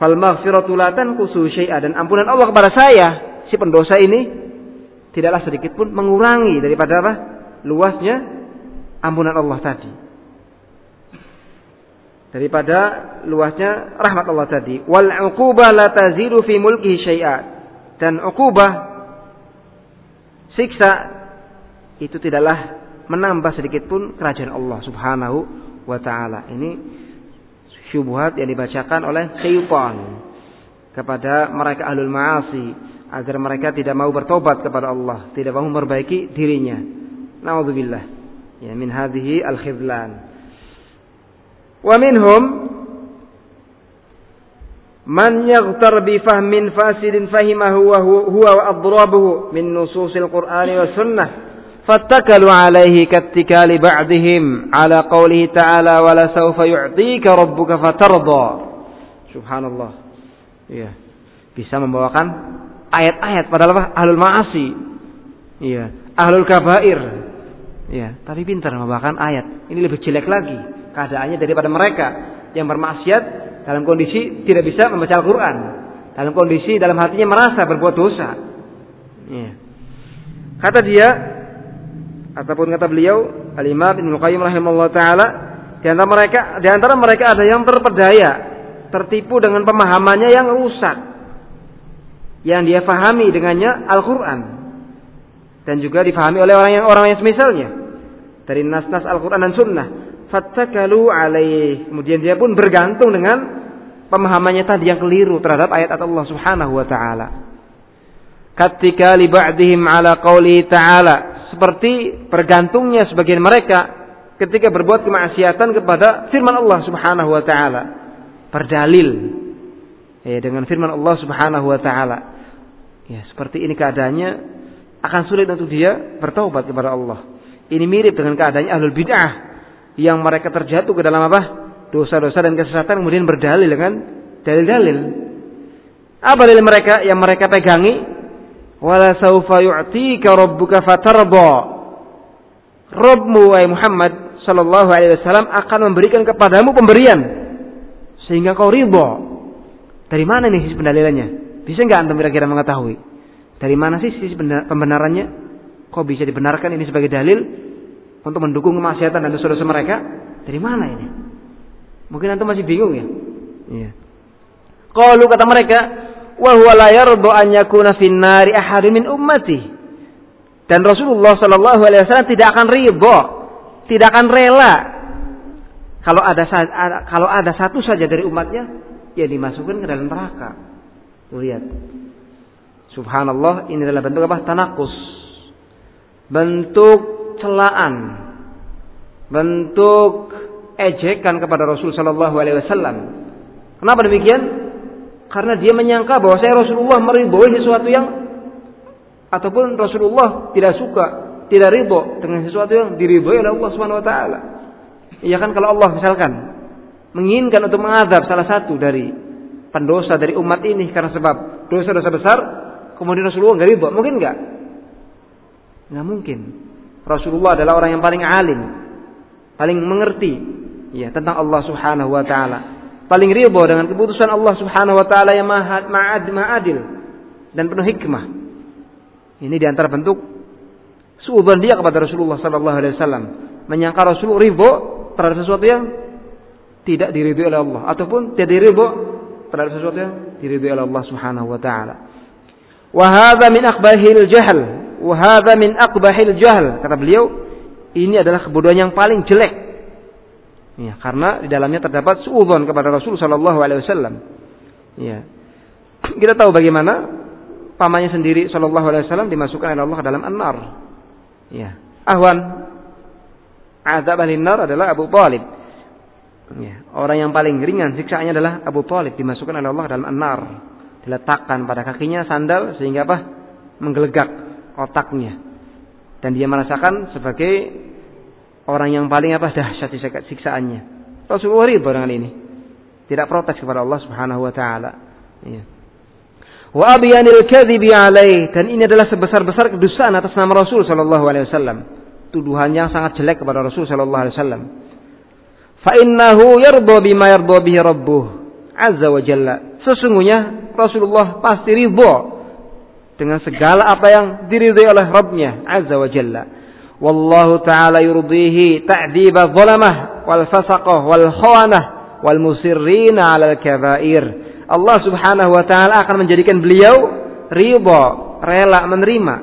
Fal maghfiratu la tanqusu syai'a dan ampunan Allah kepada saya si pendosa ini tidaklah sedikit pun mengurangi daripada apa? luasnya ampunan Allah tadi daripada luasnya rahmat Allah tadi. Wal uqubah la tazidu fi mulki syai'a. Dan uqubah siksa itu tidaklah menambah sedikit pun kerajaan Allah Subhanahu wa taala. Ini syubhat yang dibacakan oleh syaitan kepada mereka ahlul ma'asi agar mereka tidak mau bertobat kepada Allah, tidak mau memperbaiki dirinya. Nauzubillah. Ya min hadhihi al-khizlan. Wa minhum man yaghtar bi fahmin fasidin fahimahu wa huwa wa adrabuhu min nususil Qur'ani wa sunnah فاتكلوا عليه كاتكال بعضهم على قوله تعالى ولا سوف يعطيك ربك فترضى. سبحان الله ya bisa membawakan ayat-ayat padahal apa? Ahlul ma'asi. Iya. Ahlul kabair. Iya. Tapi pintar membawakan ayat. Ini lebih jelek lagi. Keadaannya daripada mereka yang bermaksiat dalam kondisi tidak bisa membaca Al-Qur'an. Dalam kondisi dalam hatinya merasa berbuat dosa. Iya. Kata dia ataupun kata beliau, Al-Imam Ibnu Qayyim rahimahullah taala di antara mereka di antara mereka ada yang terpedaya, tertipu dengan pemahamannya yang rusak. Yang dia fahami dengannya Al-Qur'an. Dan juga difahami oleh orang yang orang yang semisalnya dari nas-nas Al-Qur'an dan Sunnah. Fattakalu alaih. Kemudian dia pun bergantung dengan pemahamannya tadi yang keliru terhadap ayat Allah Subhanahu wa taala. Ketika ala qauli ta'ala seperti bergantungnya sebagian mereka ketika berbuat kemaksiatan kepada firman Allah Subhanahu wa taala. Berdalil ya dengan firman Allah Subhanahu wa taala. Ya, seperti ini keadaannya akan sulit untuk dia bertobat kepada Allah. Ini mirip dengan keadaannya ahlul bid'ah yang mereka terjatuh ke dalam apa? dosa-dosa dan kesesatan kemudian berdalil dengan dalil-dalil. Apa dalil mereka yang mereka pegangi? Wala saufa yu'tika rabbuka fatarda Rabbmu wahai Muhammad sallallahu alaihi wasallam akan memberikan kepadamu pemberian sehingga kau ridho. Dari mana nih sisi pendalilannya? Bisa nggak antum kira-kira mengetahui? Dari mana sih sisi pembenarannya? Kok bisa dibenarkan ini sebagai dalil untuk mendukung kemaksiatan dan dosa-dosa mereka? Dari mana ini? Mungkin antum masih bingung ya? Iya. Kalau kata mereka, wa huwa la yardu an yakuna finnari ahadun min ummati. Dan Rasulullah Shallallahu alaihi wasallam tidak akan ridho, tidak akan rela kalau ada kalau ada satu saja dari umatnya ya dimasukkan ke dalam neraka. Lihat. Subhanallah, ini adalah bentuk apa? Tanakus. Bentuk celaan. Bentuk ejekan kepada Rasul Shallallahu alaihi wasallam. Kenapa demikian? Karena dia menyangka bahwa saya Rasulullah meridhoi sesuatu yang ataupun Rasulullah tidak suka, tidak ridho dengan sesuatu yang diridhoi oleh Allah Subhanahu wa taala. Iya kan kalau Allah misalkan menginginkan untuk mengadab salah satu dari pendosa dari umat ini karena sebab dosa-dosa besar, kemudian Rasulullah nggak ridho, mungkin nggak? Nggak mungkin. Rasulullah adalah orang yang paling alim, paling mengerti ya tentang Allah Subhanahu wa taala paling ridho dengan keputusan Allah Subhanahu wa taala yang maha adil dan penuh hikmah. Ini di antara bentuk suudzon dia kepada Rasulullah sallallahu alaihi wasallam, menyangka Rasul ridho terhadap sesuatu yang tidak diridhoi oleh Allah ataupun tidak diridho terhadap sesuatu yang diridhoi oleh Allah Subhanahu wa taala. Wa hadza min aqbahil jahl, wa hadza min aqbahil jahl. Kata beliau, ini adalah kebodohan yang paling jelek Ya, karena di dalamnya terdapat suudzon kepada Rasul Shallallahu Alaihi Wasallam. Ya, kita tahu bagaimana pamannya sendiri Shallallahu Alaihi Wasallam dimasukkan oleh Allah dalam an-nar. Ya, ahwan azab al-nar adalah Abu Talib. Ya, orang yang paling ringan siksaannya adalah Abu Talib dimasukkan oleh Allah dalam an-nar. Diletakkan pada kakinya sandal sehingga apa? Menggelegak otaknya. Dan dia merasakan sebagai orang yang paling apa dahsyat siksaannya. Rasulullah ridho dengan ini. Tidak protes kepada Allah Subhanahu wa taala. Ya. Wa abyanil kadhibi dan ini adalah sebesar-besar kedustaan atas nama Rasul sallallahu alaihi wasallam. Tuduhan yang sangat jelek kepada Rasul sallallahu alaihi wasallam. Fa innahu yarda bima yarda bihi rabbuh azza wa jalla. Sesungguhnya Rasulullah pasti ridho dengan segala apa yang diridhai oleh Rabbnya azza wa jalla wallahu taala yurdihi ta'diba zalamah wal fasaqah wal khawanah wal musirrina al-kabair. Allah Subhanahu wa taala akan menjadikan beliau riba, rela menerima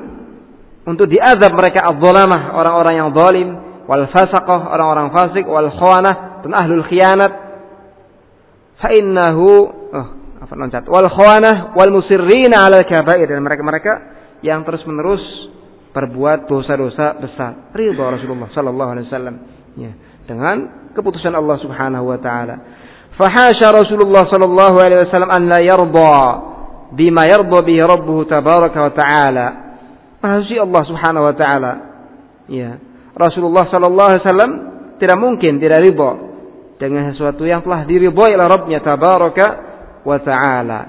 untuk diazab mereka adzalamah, orang-orang yang zalim, wal fasaqah, orang-orang fasik, wal khawanah, dan ahlul khianat. Fa innahu oh, apa loncat. Wal khawanah wal musirrina al-kabair dan mereka-mereka yang terus-menerus berbuat dosa-dosa besar. Ridho Rasulullah sallallahu alaihi wasallam ya, dengan keputusan Allah Subhanahu wa taala. Fahasha Rasulullah sallallahu alaihi wasallam an la yarda bima yarda bihi rabbuhu tabaraka wa taala. Mahasi Allah Subhanahu wa taala. Ya. Rasulullah sallallahu alaihi wasallam tidak mungkin tidak ridho dengan sesuatu yang telah diridhoi oleh Rabbnya tabaraka wa taala.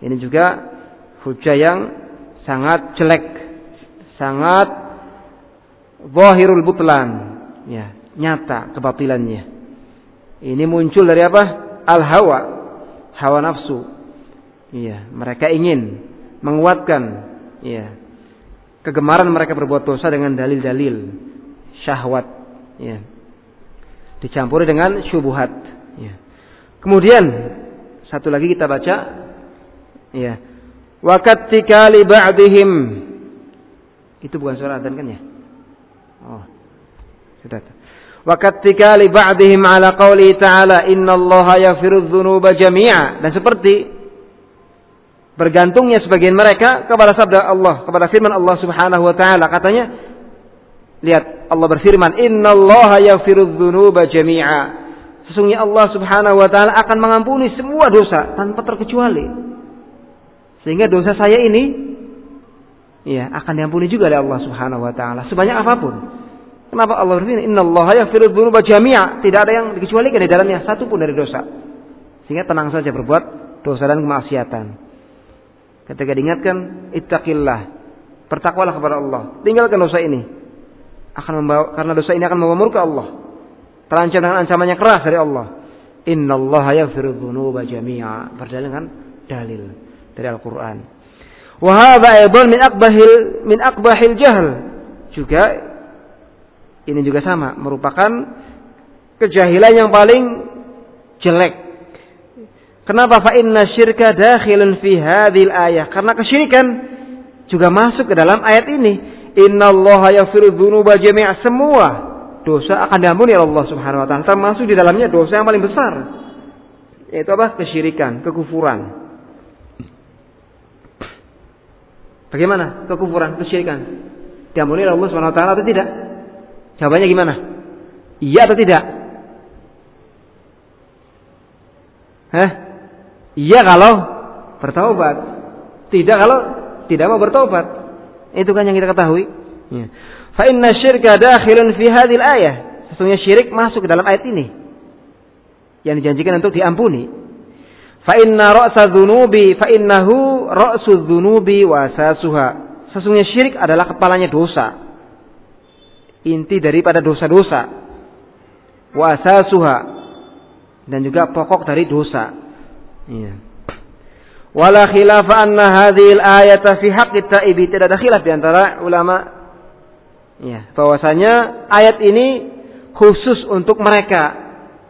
Ini juga hujah yang sangat jelek sangat zahirul butlan ya nyata kebatilannya ini muncul dari apa al hawa hawa nafsu iya mereka ingin menguatkan iya kegemaran mereka berbuat dosa dengan dalil-dalil syahwat Ya. Dicampuri dengan syubhat. Ya. Kemudian satu lagi kita baca ya. Wa katikali ba'dihim. Itu bukan suara adzan kan ya? Oh. Sudah. Wa katikali ba'dihim ala qawli ta'ala innallaha yaghfiru dzunuba jami'a. Dan seperti bergantungnya sebagian mereka kepada sabda Allah, kepada firman Allah Subhanahu wa taala. Katanya, lihat Allah berfirman, "Innallaha yaghfiru dzunuba jami'a." Sesungguhnya Allah Subhanahu wa taala akan mengampuni semua dosa tanpa terkecuali. Sehingga dosa saya ini ya akan diampuni juga oleh Allah Subhanahu wa taala sebanyak apa pun. Kenapa Allah berfirman, "Innallaha yaghfiru dzunuba jami'a." Tidak ada yang dikecualikan di dalamnya satu pun dari dosa. Sehingga tenang saja berbuat dosa dan kemaksiatan. Ketika diingatkan, ittaqillah. Bertakwalah kepada Allah. Tinggalkan dosa ini. Akan membawa karena dosa ini akan membawa murka Allah. Terancam dengan ancamannya keras dari Allah. Innallaha yaghfiru dzunuba jami'a. Berdalilkan dalil dari Al-Qur'an. Wa hadza aidan min aqbahil min aqbahil jahl. Juga ini juga sama, merupakan kejahilan yang paling jelek Kenapa fa inna syirka dakhilun fi hadhil ayah? Karena kesyirikan juga masuk ke dalam ayat ini. Innallaha yaghfiru dzunuba jami'a. Semua dosa akan diampuni oleh Allah Subhanahu wa taala. Termasuk di dalamnya dosa yang paling besar. Yaitu apa? Kesyirikan, kekufuran. Bagaimana kekufuran, kesyirikan? Diampuni oleh Allah Subhanahu wa taala atau tidak? Jawabannya gimana? Iya atau tidak? Hah? Iya kalau bertobat. Tidak kalau tidak mau bertobat. Itu kan yang kita ketahui. Ya. Fa inna syirka dakhilun fi hadhil ayah. Sesungguhnya syirik masuk ke dalam ayat ini. Yang dijanjikan untuk diampuni. Fa inna ra'sa dzunubi fa innahu ra'su dzunubi wa asasuha. Sesungguhnya syirik adalah kepalanya dosa. Inti daripada dosa-dosa. Wa asasuha. Dan juga pokok dari dosa. Iya. Wala khilafa anna hadhil ayata fi haqqit taibi. Tidak ada khilaf di antara ulama ya, bahwasanya ayat ini khusus untuk mereka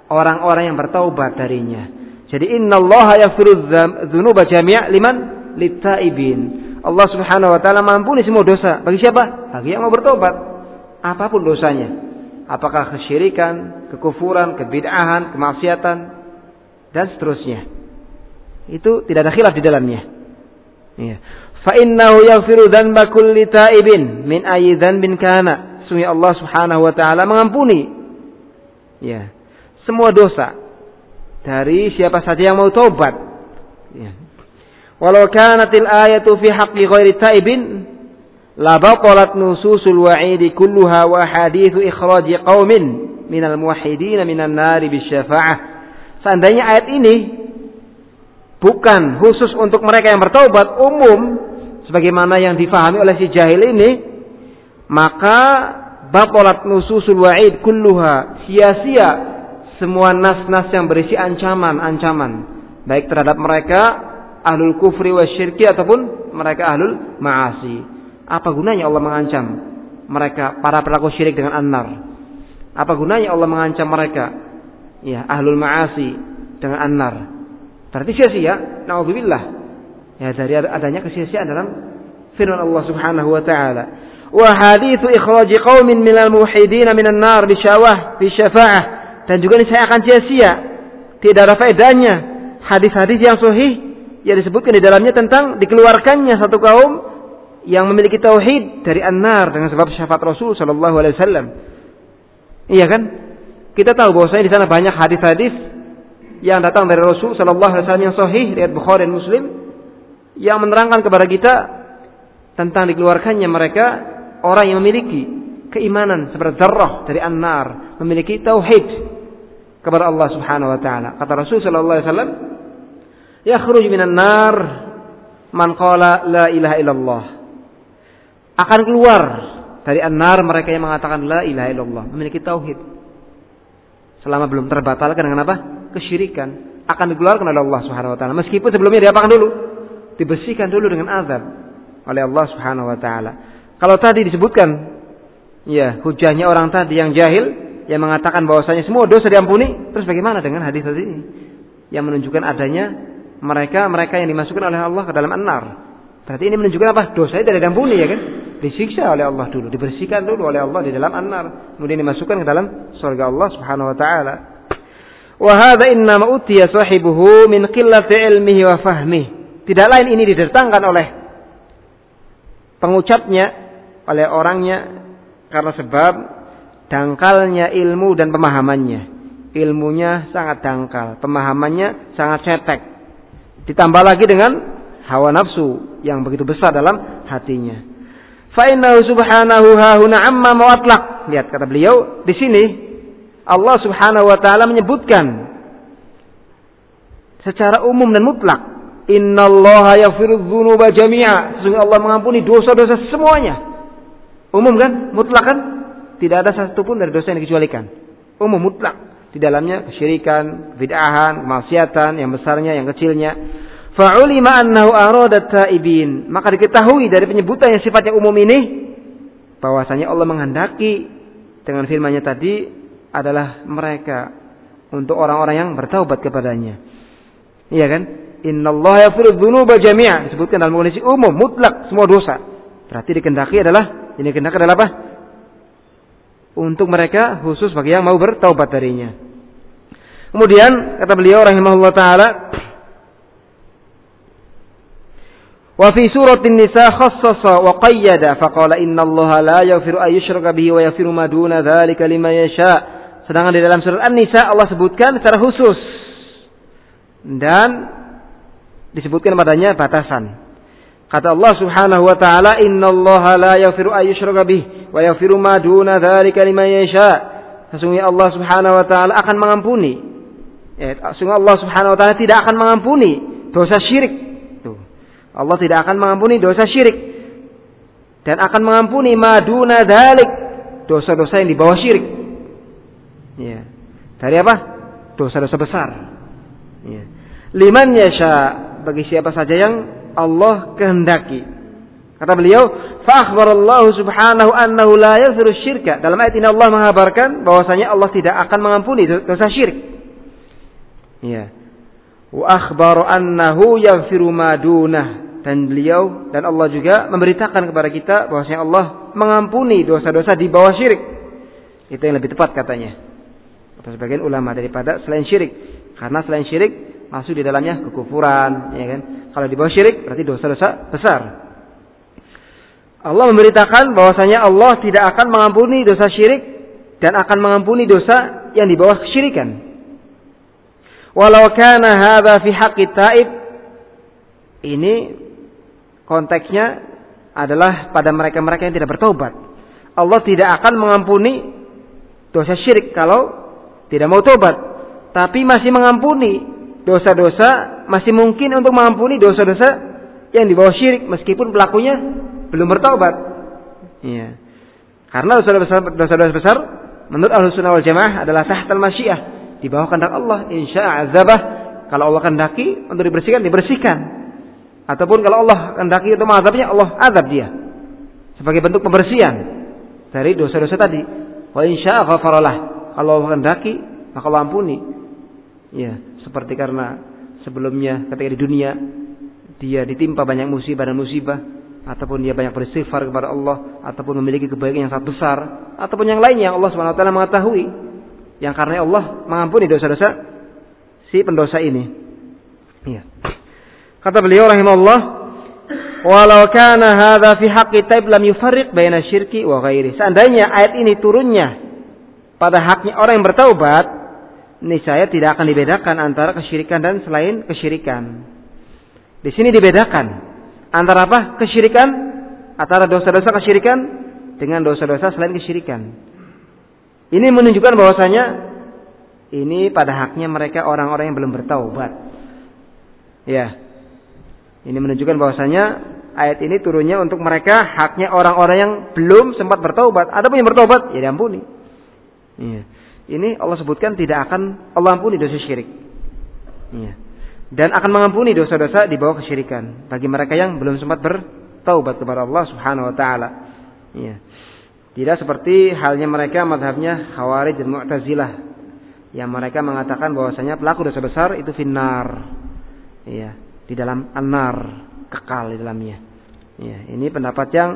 orang-orang yang bertaubat darinya. Jadi innallaha yaghfiru dzunuba jami' liman littaibin. Allah Subhanahu wa taala mampuni semua dosa. Bagi siapa? Bagi yang mau bertobat. Apa pun dosanya. Apakah kesyirikan, kekufuran, kebid'ahan, kemaksiatan dan seterusnya. Itu tidak ada khilaf di dalamnya. Ya. Fa innahu yaghfiru dzanba kulli taibin min ayyi dzanbin kana. Sungguh Allah Subhanahu wa taala mengampuni ya semua dosa dari siapa saja yang mau taubat. Ya. Walau kanatil ayatu fi haqqi ghairi taibin la batalat nususul wa'idi kulluha wa hadithu ikhraji qaumin minal muwahhidin minan nari bisyafa'ah. Seandainya ayat ini bukan khusus untuk mereka yang bertaubat umum sebagaimana yang difahami oleh si jahil ini maka bapolat nususul wa'id kulluha sia-sia semua nas-nas yang berisi ancaman-ancaman baik terhadap mereka ahlul kufri wa syirki ataupun mereka ahlul ma'asi apa gunanya Allah mengancam mereka para pelaku syirik dengan annar apa gunanya Allah mengancam mereka ya ahlul ma'asi dengan annar Berarti sia-sia. Nauzubillah. Ya dari adanya kesia-siaan dalam firman Allah Subhanahu wa taala. Wa haditsu ikhraj qaumin minal muwahhidin minan nar bisyawah bisyafa'ah. Dan juga ini saya akan sia-sia. Tidak ada faedahnya hadis-hadis yang sahih yang disebutkan di dalamnya tentang dikeluarkannya satu kaum yang memiliki tauhid dari an-nar dengan sebab syafaat Rasul sallallahu alaihi wasallam. Iya kan? Kita tahu bahwasanya di sana banyak hadis-hadis yang datang dari Rasul Shallallahu Alaihi Wasallam yang sahih riwayat Bukhari dan Muslim yang menerangkan kepada kita tentang dikeluarkannya mereka orang yang memiliki keimanan seperti zarrah dari an-nar, memiliki tauhid kepada Allah Subhanahu wa taala. Kata Rasul sallallahu alaihi wasallam, "Yakhruj minan nar man qala la ilaha illallah." Akan keluar dari an-nar mereka yang mengatakan la ilaha illallah, memiliki tauhid. Selama belum terbatalkan dengan apa? kesyirikan akan dikeluarkan oleh Allah Subhanahu wa taala. Meskipun sebelumnya diapakan dulu? Dibersihkan dulu dengan azab oleh Allah Subhanahu wa taala. Kalau tadi disebutkan ya hujahnya orang tadi yang jahil yang mengatakan bahwasanya semua dosa diampuni, terus bagaimana dengan hadis tadi ini? Yang menunjukkan adanya mereka mereka yang dimasukkan oleh Allah ke dalam an-nar. Berarti ini menunjukkan apa? Dosanya tidak diampuni ya kan? Disiksa oleh Allah dulu, dibersihkan dulu oleh Allah di dalam an-nar, kemudian dimasukkan ke dalam surga Allah Subhanahu wa taala. Wa hadza innama utiya sahibuhu min qillati ilmihi wa fahmihi. Tidak lain ini didatangkan oleh pengucapnya, oleh orangnya karena sebab dangkalnya ilmu dan pemahamannya. Ilmunya sangat dangkal, pemahamannya sangat cetek. Ditambah lagi dengan hawa nafsu yang begitu besar dalam hatinya. Fa'innahu subhanahu hahuna amma mu'atlaq. Lihat kata beliau, di sini Allah subhanahu wa ta'ala menyebutkan secara umum dan mutlak. Innallaha yaghfiru dzunuba jami'a. Sesungguhnya Allah mengampuni dosa-dosa semuanya. Umum kan? Mutlak kan? Tidak ada satupun dari dosa yang dikecualikan. Umum mutlak. Di dalamnya kesyirikan, bid'ahan, kemaksiatan, yang besarnya, yang kecilnya. Fa'ulima annahu aradat taibin. Maka diketahui dari penyebutan yang sifatnya umum ini bahwasanya Allah menghendaki dengan firman-Nya tadi adalah mereka untuk orang-orang yang bertaubat kepadanya. Iya kan? Innallaha yaghfiru dzunuba jami'a disebutkan dalam kondisi umum mutlak semua dosa. Berarti dikendaki adalah ini kendaki adalah apa? Untuk mereka khusus bagi yang mau bertaubat darinya. Kemudian kata beliau rahimahullah taala Wa fi suratin nisa khassasa wa qayyada faqala inna Allah la yaghfiru ay yushraka bihi wa yaghfiru ma duna dzalika liman yasha. Sedangkan di dalam surat An-Nisa Allah sebutkan secara khusus dan disebutkan padanya batasan. Kata Allah Subhanahu wa taala, "Innallaha la yaghfiru ay yushraka bih wa yaghfiru ma duna dzalika liman yasha." Sesungguhnya Allah Subhanahu wa taala akan mengampuni. Ya, sesungguhnya Allah Subhanahu wa taala tidak akan mengampuni dosa syirik. Tuh. Allah tidak akan mengampuni dosa syirik. Dan akan mengampuni ma duna dzalik, dosa-dosa yang di bawah syirik. Ya. Dari apa? Dosa-dosa besar. Ya. Liman yasha bagi siapa saja yang Allah kehendaki. Kata beliau, "Fa subhanahu annahu la yaghfiru syirka." Dalam ayat ini Allah mengabarkan bahwasanya Allah tidak akan mengampuni dosa syirik. Ya. Wa akhbaru annahu yaghfiru ma dan beliau dan Allah juga memberitakan kepada kita bahwasanya Allah mengampuni dosa-dosa di bawah syirik. Itu yang lebih tepat katanya. Kata sebagian ulama daripada selain syirik. Karena selain syirik masuk di dalamnya kekufuran, ya kan? Kalau di bawah syirik berarti dosa-dosa besar. Allah memberitakan bahwasanya Allah tidak akan mengampuni dosa syirik dan akan mengampuni dosa yang di bawah kesyirikan. Walau kana hadza fi haqqi taib ini konteksnya adalah pada mereka-mereka yang tidak bertobat. Allah tidak akan mengampuni dosa syirik kalau tidak mau tobat, tapi masih mengampuni dosa-dosa masih mungkin untuk mengampuni dosa-dosa yang di bawah syirik meskipun pelakunya belum bertobat. Iya. Karena dosa-dosa besar menurut Ahlus Sunnah wal Jamaah adalah tahtal masyiah, di bawah kehendak Allah. Insya azabah kalau Allah kehendaki untuk dibersihkan dibersihkan. Ataupun kalau Allah kehendaki untuk mengazabnya Allah azab dia. Sebagai bentuk pembersihan dari dosa-dosa tadi. Wa insya ghafaralah. Kalau Allah kehendaki maka Allah ampuni. Ya seperti karena sebelumnya ketika di dunia dia ditimpa banyak musibah dan musibah ataupun dia banyak beristighfar kepada Allah ataupun memiliki kebaikan yang sangat besar ataupun yang lainnya Allah taala mengetahui yang karena Allah mengampuni dosa-dosa si pendosa ini. Iya. Kata beliau rahimahullah, "Walau kana hadza fi haqqi taib lam yufarriq baina syirki wa ghairi." Seandainya ayat ini turunnya pada haknya orang yang bertaubat, niscaya tidak akan dibedakan antara kesyirikan dan selain kesyirikan. Di sini dibedakan antara apa? Kesyirikan antara dosa-dosa kesyirikan dengan dosa-dosa selain kesyirikan. Ini menunjukkan bahwasanya ini pada haknya mereka orang-orang yang belum bertaubat. Ya. Ini menunjukkan bahwasanya ayat ini turunnya untuk mereka haknya orang-orang yang belum sempat bertaubat. Ada pun yang bertaubat ya diampuni. Iya. Ini Allah sebutkan tidak akan Allah ampuni dosa syirik. Ya. Dan akan mengampuni dosa-dosa di bawah kesyirikan bagi mereka yang belum sempat bertaubat kepada Allah Subhanahu wa taala. Ya. Tidak seperti halnya mereka madhabnya Khawarij dan Mu'tazilah yang mereka mengatakan bahwasanya pelaku dosa besar itu finnar. Iya, di dalam anar kekal di dalamnya. Ya, ini pendapat yang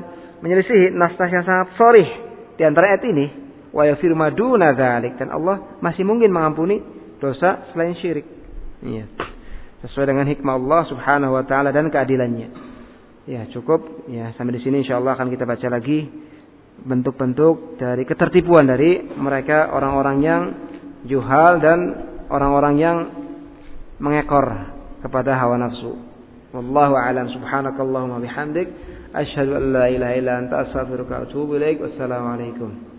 menyelisih naskah yang sangat sorih di antara ayat ini. Wa yaghfiru maduna dzalik dan Allah masih mungkin mengampuni dosa selain syirik. Iya. Sesuai dengan hikmah Allah Subhanahu wa taala dan keadilannya. Ya, cukup ya sampai di sini insyaallah akan kita baca lagi bentuk-bentuk dari ketertipuan dari mereka orang-orang yang juhal dan orang-orang yang mengekor kepada hawa nafsu. Wallahu a'lam subhanakallahumma bihamdik asyhadu an la ilaha illa anta astaghfiruka wa atubu ilaik. Wassalamu alaikum.